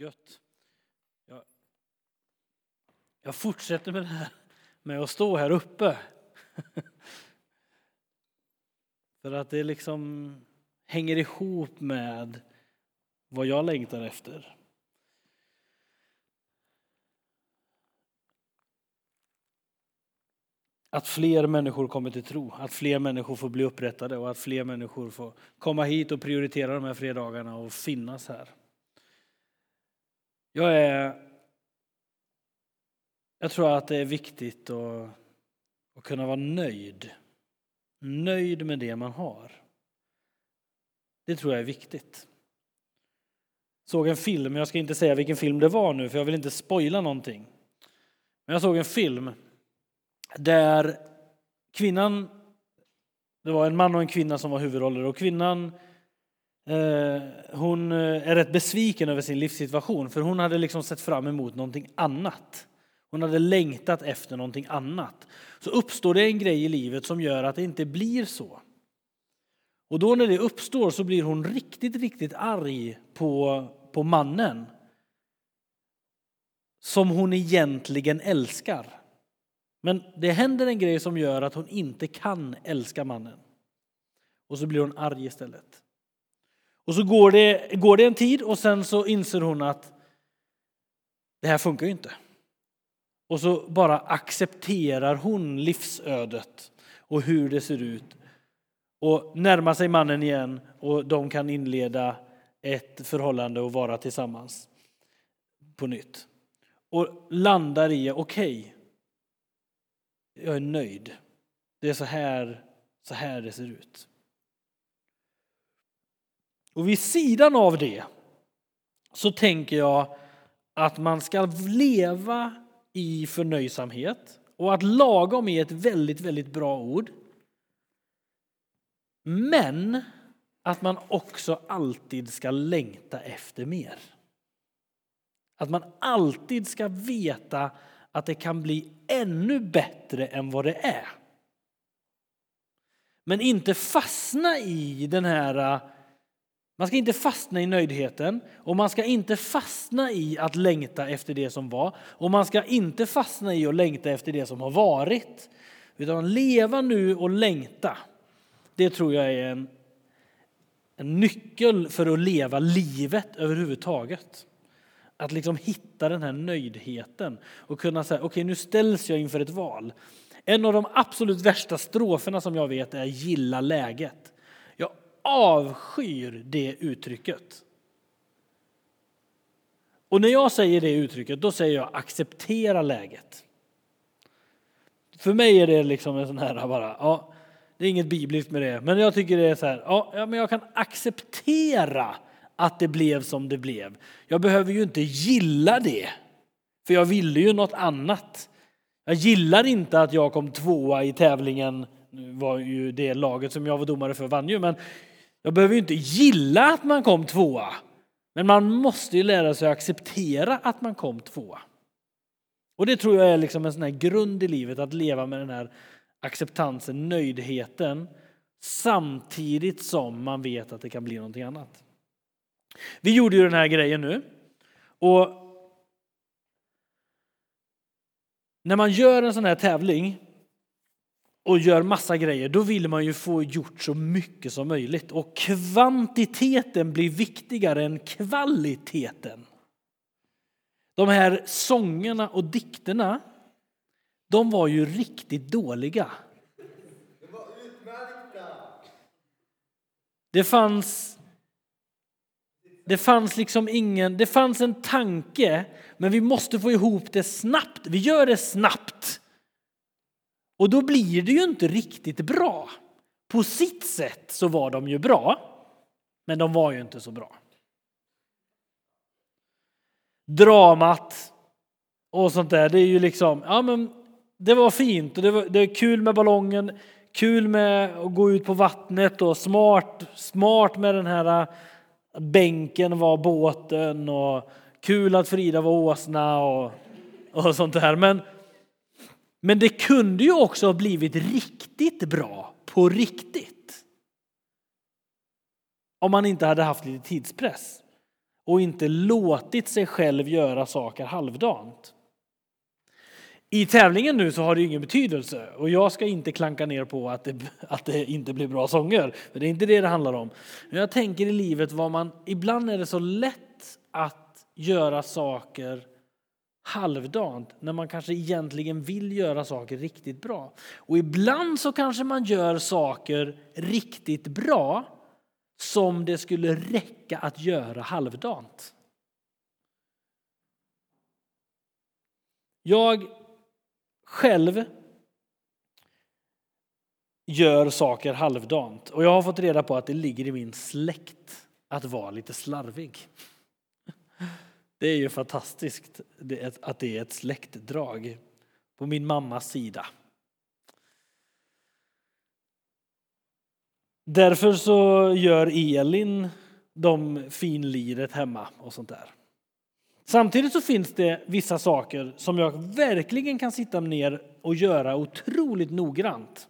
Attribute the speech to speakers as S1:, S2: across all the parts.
S1: Gött. Jag, jag fortsätter med det här med att stå här uppe. För att det liksom hänger ihop med vad jag längtar efter. Att fler människor kommer till tro, att fler människor får bli upprättade och att fler människor får komma hit och prioritera de här fredagarna och finnas här. Jag, är, jag tror att det är viktigt att, att kunna vara nöjd. Nöjd med det man har. Det tror jag är viktigt. Såg en film, jag ska inte säga vilken film det var nu för jag vill inte spoila någonting. Men jag såg en film där kvinnan, det var en man och en kvinna som var huvudroller och kvinnan Eh, hon eh, är rätt besviken över sin livssituation för hon hade liksom sett fram emot någonting annat. Hon hade längtat efter någonting annat. Så uppstår det en grej i livet som gör att det inte blir så. Och då när det uppstår så blir hon riktigt, riktigt arg på, på mannen. Som hon egentligen älskar. Men det händer en grej som gör att hon inte kan älska mannen. Och så blir hon arg istället. Och så går det, går det en tid och sen så inser hon att det här funkar ju inte. Och så bara accepterar hon livsödet och hur det ser ut. Och närmar sig mannen igen och de kan inleda ett förhållande och vara tillsammans på nytt. Och landar i, okej, okay, jag är nöjd. Det är så här, så här det ser ut. Och vid sidan av det så tänker jag att man ska leva i förnöjsamhet och att lagom är ett väldigt, väldigt bra ord. Men att man också alltid ska längta efter mer. Att man alltid ska veta att det kan bli ännu bättre än vad det är. Men inte fastna i den här... Man ska inte fastna i nöjdheten och man ska inte fastna i att längta efter det som var och man ska inte fastna i att längta efter det som har varit. Utan leva nu och längta. Det tror jag är en, en nyckel för att leva livet överhuvudtaget. Att liksom hitta den här nöjdheten och kunna säga okej okay, nu ställs jag inför ett val. En av de absolut värsta stroferna som jag vet är gilla läget. Jag avskyr det uttrycket. Och när jag säger det uttrycket då säger jag acceptera läget. För mig är det liksom en sån här bara, ja, det är inget bibliskt med det, men jag tycker det är så här, ja, men jag kan acceptera att det blev som det blev. Jag behöver ju inte gilla det, för jag ville ju något annat. Jag gillar inte att jag kom tvåa i tävlingen, nu var ju det laget som jag var domare för vann ju, men jag behöver ju inte gilla att man kom tvåa. Men man måste ju lära sig att acceptera att man kom tvåa. Och det tror jag är liksom en sån här grund i livet, att leva med den här acceptansen, nöjdheten, samtidigt som man vet att det kan bli någonting annat. Vi gjorde ju den här grejen nu. Och när man gör en sån här tävling och gör massa grejer, då vill man ju få gjort så mycket som möjligt. Och kvantiteten blir viktigare än kvaliteten. De här sångerna och dikterna, de var ju riktigt dåliga.
S2: Det var utmärkta!
S1: Det fanns det fanns liksom ingen, det fanns en tanke, men vi måste få ihop det snabbt. Vi gör det snabbt. Och då blir det ju inte riktigt bra. På sitt sätt så var de ju bra, men de var ju inte så bra. Dramat och sånt där, det är ju liksom, ja men det var fint och det, var, det är kul med ballongen, kul med att gå ut på vattnet och smart, smart med den här äh, bänken var båten och kul att Frida var åsna och, och sånt där. Men, men det kunde ju också ha blivit riktigt bra på riktigt. Om man inte hade haft lite tidspress. och inte låtit sig själv göra saker halvdant. I tävlingen nu så har det ingen betydelse och jag ska inte klanka ner på att det, att det inte blir bra sånger, för det är inte det det handlar om. Men jag tänker i livet vad man, ibland är det så lätt att göra saker halvdant när man kanske egentligen vill göra saker riktigt bra. Och ibland så kanske man gör saker riktigt bra som det skulle räcka att göra halvdant. Jag själv gör saker halvdant och jag har fått reda på att det ligger i min släkt att vara lite slarvig. Det är ju fantastiskt att det är ett släktdrag på min mammas sida. Därför så gör Elin de finliret hemma och sånt där. Samtidigt så finns det vissa saker som jag verkligen kan sitta ner och göra otroligt noggrant.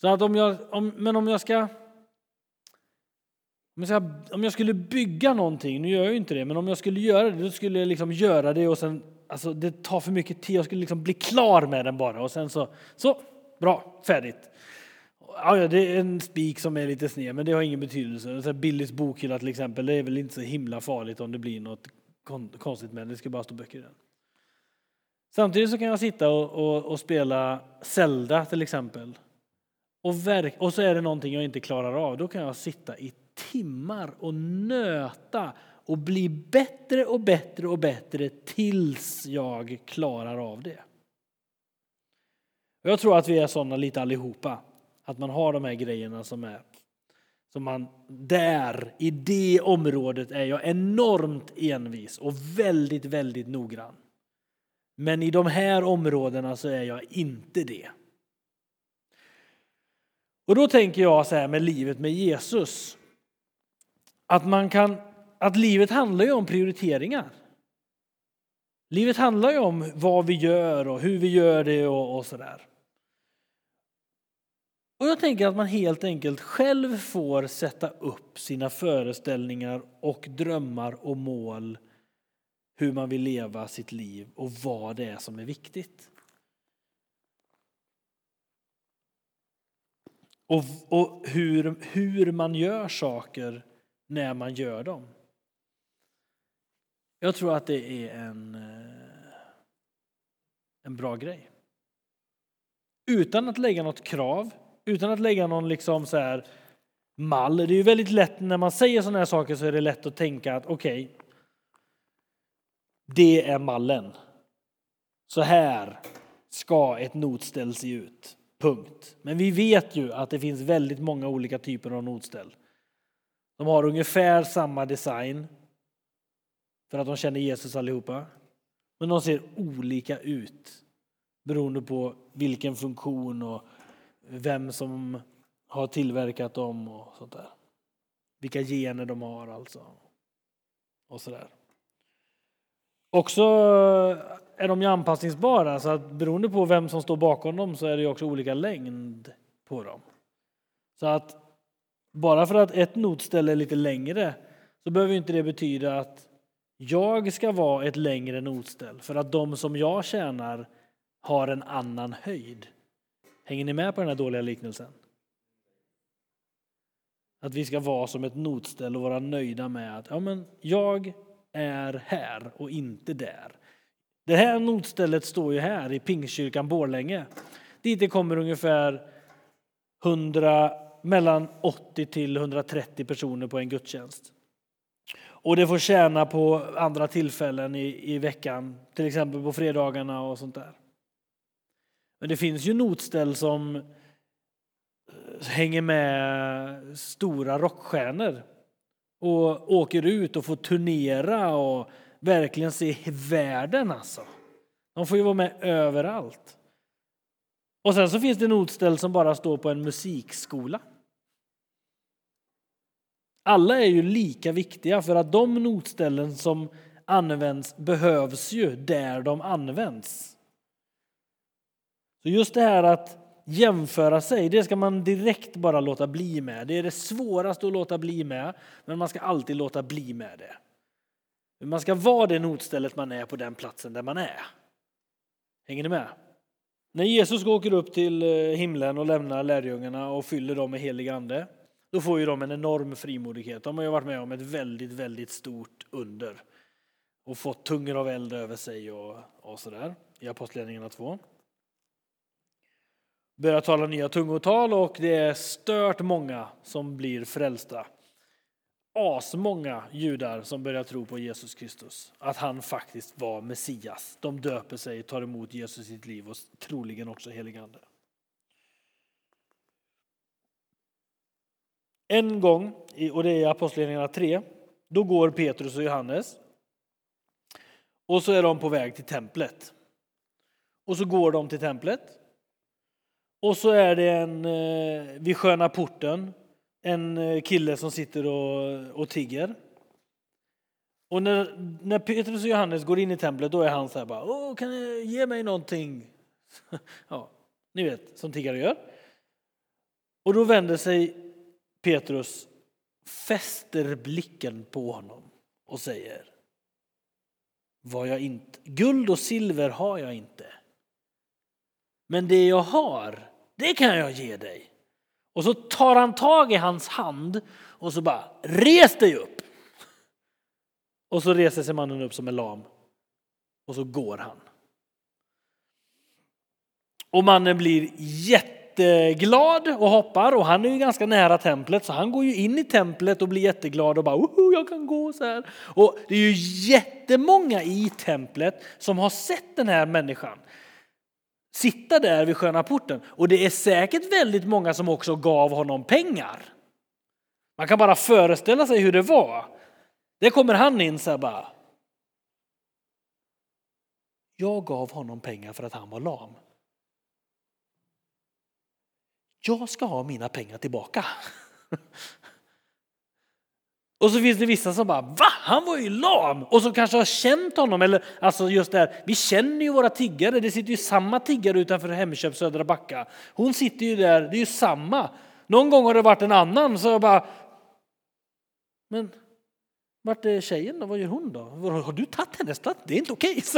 S1: Så att om jag, om, men om jag ska om jag, skulle bygga någonting, nu gör jag ju inte det, men om jag skulle göra det, då skulle jag liksom göra det och sen, alltså det tar för mycket tid, jag skulle liksom bli klar med den bara och sen så, så, bra, färdigt. Ja, det är en spik som är lite sned, men det har ingen betydelse. Billys bokhylla till exempel, det är väl inte så himla farligt om det blir något konstigt med den, det ska bara stå böcker i den. Samtidigt så kan jag sitta och, och, och spela Zelda till exempel. Och, verk, och så är det någonting jag inte klarar av, då kan jag sitta i timmar och nöta och bli bättre och bättre och bättre tills jag klarar av det. Jag tror att vi är sådana lite allihopa, att man har de här grejerna som är som man där, i det området, är jag enormt envis och väldigt, väldigt noggrann. Men i de här områdena så är jag inte det. Och då tänker jag så här med livet med Jesus. Att, man kan, att livet handlar ju om prioriteringar. Livet handlar ju om vad vi gör och hur vi gör det och, och sådär. Och jag tänker att man helt enkelt själv får sätta upp sina föreställningar och drömmar och mål hur man vill leva sitt liv och vad det är som är viktigt. Och, och hur, hur man gör saker när man gör dem. Jag tror att det är en, eh, en bra grej. Utan att lägga något krav, utan att lägga någon liksom så här mall. Det är ju väldigt lätt när man säger sådana här saker så är det lätt att tänka att okej, okay, det är mallen. Så här ska ett notställ se ut. Punkt. Men vi vet ju att det finns väldigt många olika typer av notställ. De har ungefär samma design för att de känner Jesus allihopa. Men de ser olika ut beroende på vilken funktion och vem som har tillverkat dem och sånt där. Vilka gener de har alltså. Och sådär. Också är de ju anpassningsbara så att beroende på vem som står bakom dem så är det också olika längd på dem. Så att bara för att ett notställe är lite längre så behöver inte det betyda att jag ska vara ett längre notställ för att de som jag tjänar har en annan höjd. Hänger ni med på den här dåliga liknelsen? Att vi ska vara som ett notställ och vara nöjda med att ja, men jag är här och inte där. Det här notstället står ju här i Pingstkyrkan Borlänge. Dit det kommer ungefär 100, mellan 80 till 130 personer på en gudstjänst. Och det får tjäna på andra tillfällen i, i veckan, till exempel på fredagarna och sånt där. Men det finns ju notställ som eh, hänger med stora rockstjärnor och åker ut och får turnera och verkligen se världen alltså. De får ju vara med överallt. Och sen så finns det notställ som bara står på en musikskola. Alla är ju lika viktiga för att de notställen som används behövs ju där de används. Så just det här att jämföra sig, det ska man direkt bara låta bli med. Det är det svåraste att låta bli med, men man ska alltid låta bli med det. Man ska vara det notstället man är på den platsen där man är. Hänger ni med? När Jesus åker upp till eh, himlen och lämnar lärjungarna och fyller dem med helig ande, då får ju de en enorm frimodighet. De har ju varit med om ett väldigt, väldigt stort under och fått tungor av eld över sig och, och sådär i Apostlagärningarna 2. Börjar tala nya tungotal och det är stört många som blir frälsta. Asmånga judar som börjar tro på Jesus Kristus, att han faktiskt var Messias. De döper sig, tar emot Jesus i sitt liv och troligen också heligande. En gång, och det är Apostlagärningarna 3, då går Petrus och Johannes och så är de på väg till templet. Och så går de till templet. Och så är det en eh, vid sköna porten en eh, kille som sitter och, och tigger. Och när, när Petrus och Johannes går in i templet då är han så här bara Åh, kan du ge mig någonting? ja, ni vet, som tiggare gör. Och då vänder sig Petrus, fäster blicken på honom och säger vad jag inte, guld och silver har jag inte. Men det jag har, det kan jag ge dig. Och så tar han tag i hans hand och så bara res dig upp. Och så reser sig mannen upp som en lam. Och så går han. Och mannen blir jätteglad och hoppar och han är ju ganska nära templet så han går ju in i templet och blir jätteglad och bara Oho, jag kan gå så här. Och det är ju jättemånga i templet som har sett den här människan sitta där vid sköna porten. Och det är säkert väldigt många som också gav honom pengar. Man kan bara föreställa sig hur det var. Det kommer han in så här bara. Jag gav honom pengar för att han var lam. Jag ska ha mina pengar tillbaka. Och så finns det vissa som bara va? Han var ju lam! Och som kanske har känt honom. Eller alltså just där, vi känner ju våra tiggare. Det sitter ju samma tiggare utanför Hemköp Södra Backa. Hon sitter ju där, det är ju samma. Någon gång har det varit en annan så jag bara Men vart är tjejen då? Vad gör hon då? Har du tagit hennes plats? Det är inte okej.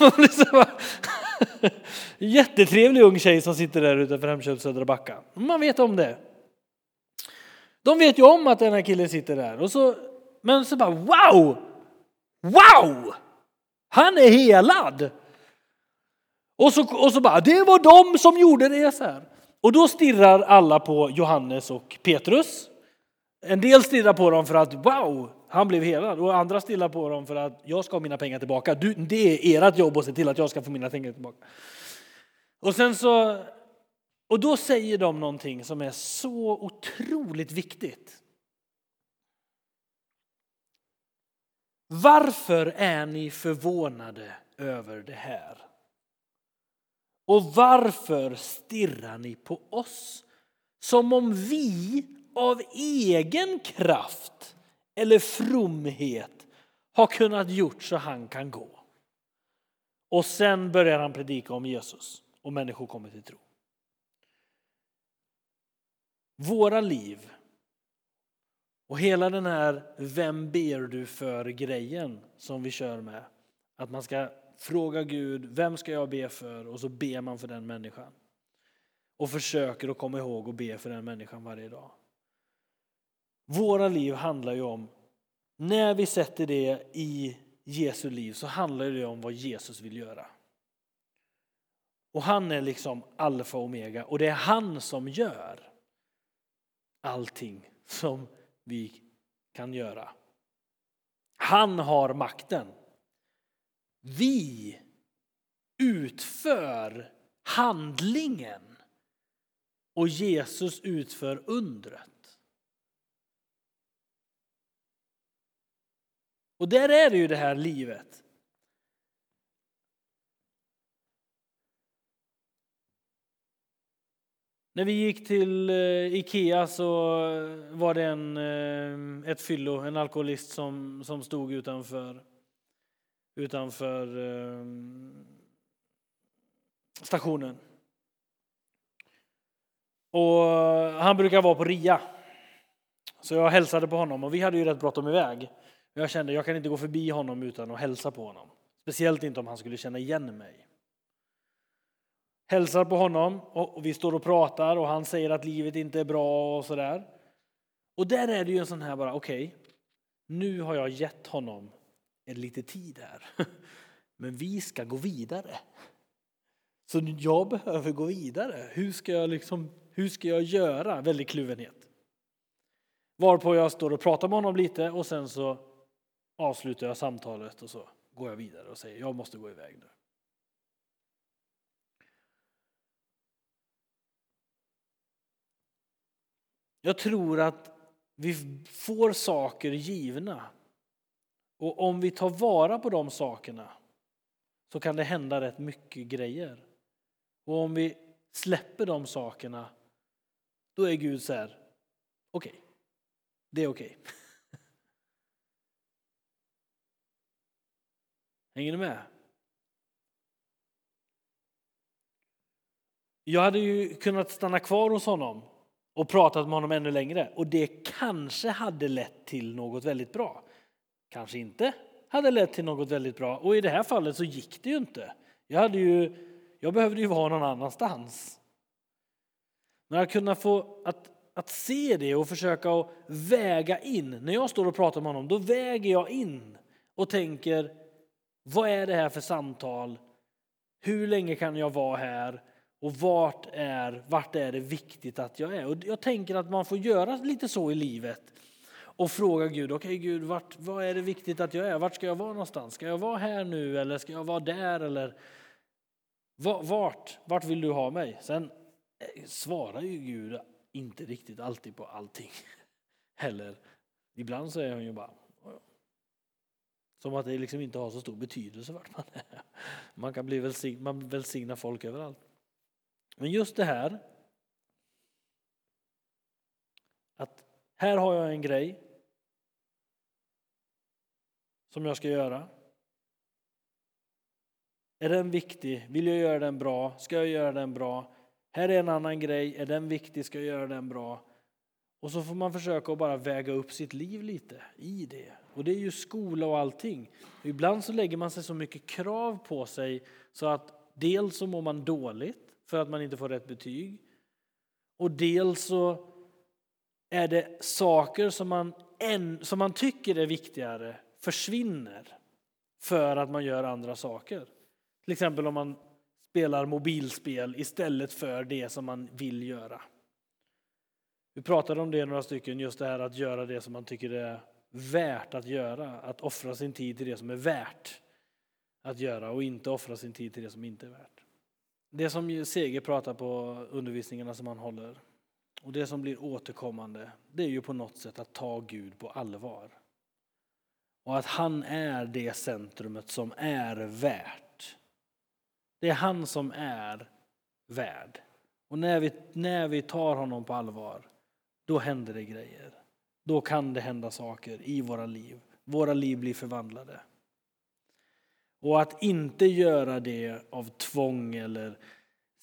S1: Okay. Jättetrevlig ung tjej som sitter där utanför Hemköp Södra Backa. Man vet om det. De vet ju om att den här killen sitter där. Och så, men så bara wow! Wow! Han är helad! Och så, och så bara, det var de som gjorde det så här. Och då stirrar alla på Johannes och Petrus. En del stirrar på dem för att wow, han blev helad. Och andra stirrar på dem för att jag ska ha mina pengar tillbaka. Du, det är ert jobb att se till att jag ska få mina pengar tillbaka. Och sen så och då säger de någonting som är så otroligt viktigt. Varför är ni förvånade över det här? Och varför stirrar ni på oss som om vi av egen kraft eller fromhet har kunnat gjort så han kan gå? Och sen börjar han predika om Jesus och människor kommer till tro. Våra liv och hela den här vem ber du för grejen som vi kör med. Att man ska fråga Gud, vem ska jag be för? Och så ber man för den människan. Och försöker att komma ihåg och be för den människan varje dag. Våra liv handlar ju om, när vi sätter det i Jesu liv så handlar det om vad Jesus vill göra. Och han är liksom alfa och omega och det är han som gör allting som vi kan göra. Han har makten. Vi utför handlingen och Jesus utför undret. Och där är det ju det här livet. När vi gick till eh, Ikea så eh, var det en, eh, ett fyllo, en alkoholist som, som stod utanför, utanför stationen. Och han brukar vara på ria. Så jag hälsade på honom och vi hade ju rätt bråttom iväg. Jag kände jag kan inte gå förbi honom utan att hälsa på honom. Speciellt inte om han skulle känna igen mig. Hälsar på honom och vi står och pratar och han säger att livet inte är bra och sådär. Och där är det ju en sån här bara, okej, okay, nu har jag gett honom en lite tid här. Men vi ska gå vidare. Så jag behöver gå vidare. Hur ska jag, liksom, hur ska jag göra? Väldigt kluvenhet. Varpå jag står och pratar med honom lite och sen så avslutar jag samtalet och så går jag vidare och säger jag måste gå iväg nu. Jag tror att vi får saker givna. Och om vi tar vara på de sakerna så kan det hända rätt mycket grejer. Och om vi släpper de sakerna, då är Gud så här, okej, okay, det är okej. Okay. Hänger ni med? Jag hade ju kunnat stanna kvar hos honom och pratat med honom ännu längre och det kanske hade lett till något väldigt bra. Kanske inte hade lett till något väldigt bra och i det här fallet så gick det ju inte. Jag, hade ju, jag behövde ju vara någon annanstans. Men att kunna få att, att se det och försöka att väga in. När jag står och pratar med honom då väger jag in och tänker vad är det här för samtal? Hur länge kan jag vara här? Och vart är, vart är det viktigt att jag är? Och jag tänker att man får göra lite så i livet och fråga Gud, okej okay, Gud, vart, vad är det viktigt att jag är? Vart ska jag vara någonstans? Ska jag vara här nu eller ska jag vara där? Eller vart, vart vill du ha mig? Sen eh, svarar ju Gud inte riktigt alltid på allting heller. Ibland så är han ju bara som att det liksom inte har så stor betydelse vart man är. Man kan bli välsign, man välsignar folk överallt. Men just det här att här har jag en grej som jag ska göra. Är den viktig? Vill jag göra den bra? Ska jag göra den bra? Här är en annan grej. Är den viktig? Ska jag göra den bra? Och så får man försöka att bara väga upp sitt liv lite i det. Och det är ju skola och allting. Ibland så lägger man sig så mycket krav på sig så att dels så mår man dåligt för att man inte får rätt betyg. Och dels så är det saker som man, en, som man tycker är viktigare försvinner för att man gör andra saker. Till exempel om man spelar mobilspel istället för det som man vill göra. Vi pratade om det några stycken, just det här att göra det som man tycker är värt att göra. Att offra sin tid till det som är värt att göra och inte offra sin tid till det som inte är värt. Det som Seger pratar på undervisningarna som han håller och det som blir återkommande, det är ju på något sätt att ta Gud på allvar. Och att han är det centrumet som är värt. Det är han som är värd. Och när vi, när vi tar honom på allvar, då händer det grejer. Då kan det hända saker i våra liv. Våra liv blir förvandlade. Och att inte göra det av tvång eller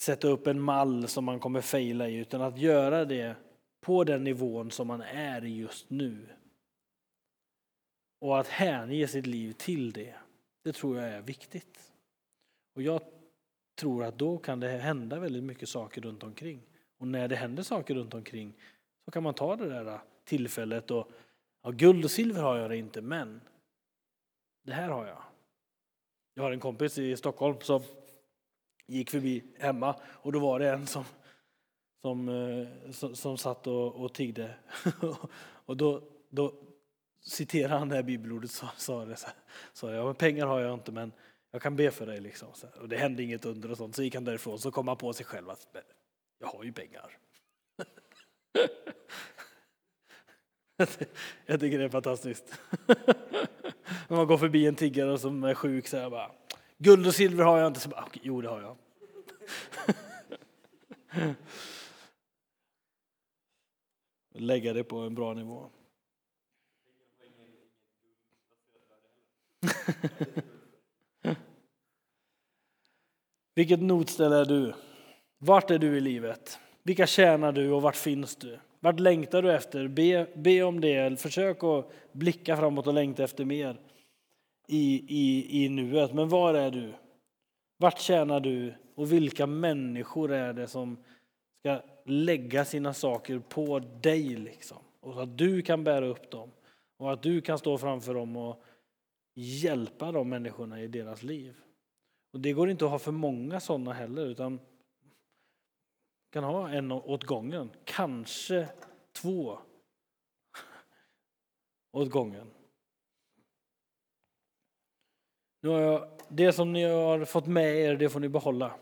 S1: sätta upp en mall som man kommer fejla i, utan att göra det på den nivån som man är i just nu. Och att hänge sitt liv till det, det tror jag är viktigt. Och jag tror att då kan det hända väldigt mycket saker runt omkring. Och när det händer saker runt omkring så kan man ta det där äh, tillfället och ja, guld och silver har jag det inte, men det här har jag. Jag har en kompis i Stockholm som gick förbi hemma och då var det en som, som, eh, som, som satt och, och tiggde. och då, då citerade han det här bibelordet och sa det så här. sa jag, men pengar har jag inte men jag kan be för dig. Liksom. Och det hände inget under och sånt. Så gick han därifrån så kom han på sig själv att jag har ju pengar. jag tycker det är fantastiskt. När man går förbi en tiggare som är sjuk så jag bara Guld och silver har jag inte. Så bara, okay, jo, det har jag. Lägga det på en bra nivå. Vilket notställe är du? Vart är du i livet? Vilka tjänar du och vart finns du? Vart längtar du efter? Be, be om det. Försök att blicka framåt och längta efter mer i, i, i nuet. Men var är du? Vart tjänar du? Och vilka människor är det som ska lägga sina saker på dig? Liksom? Och så att du kan bära upp dem och att du kan stå framför dem och hjälpa de människorna i deras liv. Och Det går inte att ha för många sådana heller, utan kan ha en åt gången, kanske två åt gången. Nu har jag, det som ni har fått med er, det får ni behålla.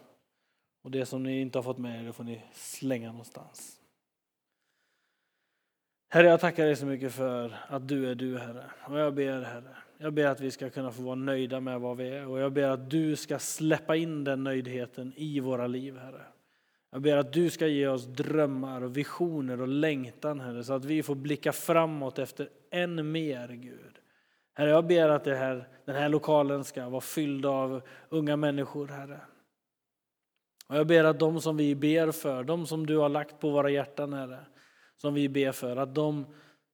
S1: Och det som ni inte har fått med er, det får ni slänga någonstans. Herre, jag tackar dig så mycket för att du är du, Herre. Och jag ber, Herre, jag ber att vi ska kunna få vara nöjda med vad vi är. Och jag ber att du ska släppa in den nöjdheten i våra liv, Herre. Jag ber att du ska ge oss drömmar och visioner och längtan, Herre, så att vi får blicka framåt efter än mer, Gud. Herre, jag ber att det här, den här lokalen ska vara fylld av unga människor, Herre. Och jag ber att de som vi ber för, de som du har lagt på våra hjärtan, Herre, som vi ber för, att de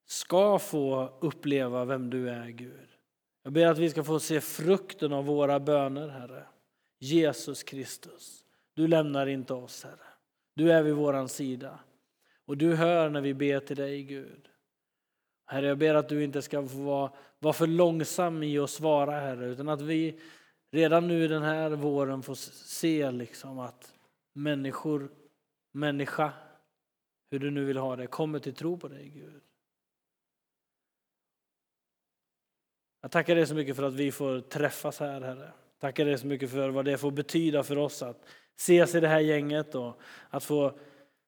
S1: ska få uppleva vem du är, Gud. Jag ber att vi ska få se frukten av våra böner, Herre. Jesus Kristus, du lämnar inte oss, Herre. Du är vid våran sida. Och du hör när vi ber till dig, Gud. Herre, jag ber att du inte ska få vara, vara för långsam i att svara, Herre, utan att vi redan nu den här våren får se liksom att människor, människa, hur du nu vill ha det, kommer till tro på dig, Gud. Jag tackar dig så mycket för att vi får träffas här, Herre. Tackar dig så mycket för vad det får betyda för oss att ses i det här gänget och att få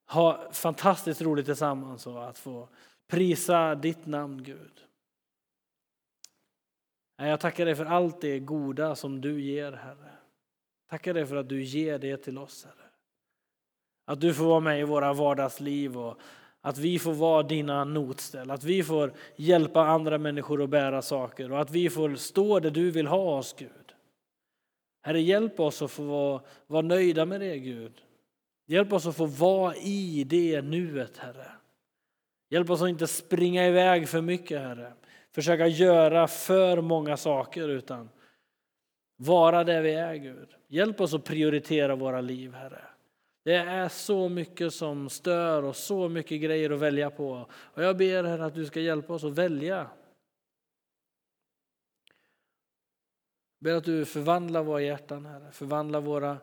S1: ha fantastiskt roligt tillsammans och att få prisa ditt namn, Gud. Jag tackar dig för allt det goda som du ger, Herre. Tackar dig för att du ger det till oss, Herre. Att du får vara med i våra vardagsliv och att vi får vara dina notställ, att vi får hjälpa andra människor att bära saker och att vi får stå där du vill ha oss, Gud. Herre, hjälp oss att få vara, vara nöjda med det, Gud. Hjälp oss att få vara i det nuet, Herre. Hjälp oss att inte springa iväg för mycket, Herre. Försöka göra för många saker, utan vara där vi är, Gud. Hjälp oss att prioritera våra liv, Herre. Det är så mycket som stör och så mycket grejer att välja på. Och jag ber Herre att du ska hjälpa oss att välja. Ber att du förvandlar våra hjärtan, Herre. Förvandlar våra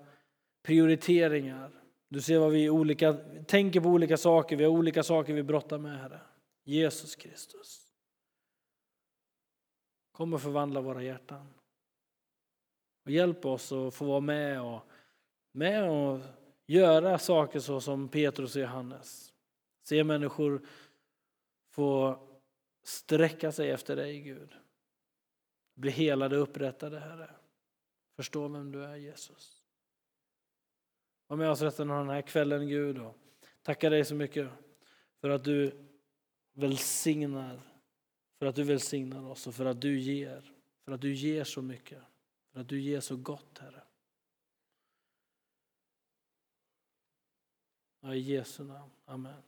S1: prioriteringar. Du ser vad vi olika, tänker på olika saker, vi har olika saker vi brottar med, Herre. Jesus Kristus. Kom och förvandla våra hjärtan. Och hjälp oss att få vara med och, med och göra saker så som Petrus och Johannes. Se människor få sträcka sig efter dig, Gud. Bli helade och upprättade, Herre. Förstå vem du är, Jesus. Var med oss resten av den här kvällen, Gud. Och tacka dig så mycket för att du välsignar, för att du välsignar oss och för att du ger. För att du ger så mycket. För att du ger så gott, Herre. I Jesu namn. Amen.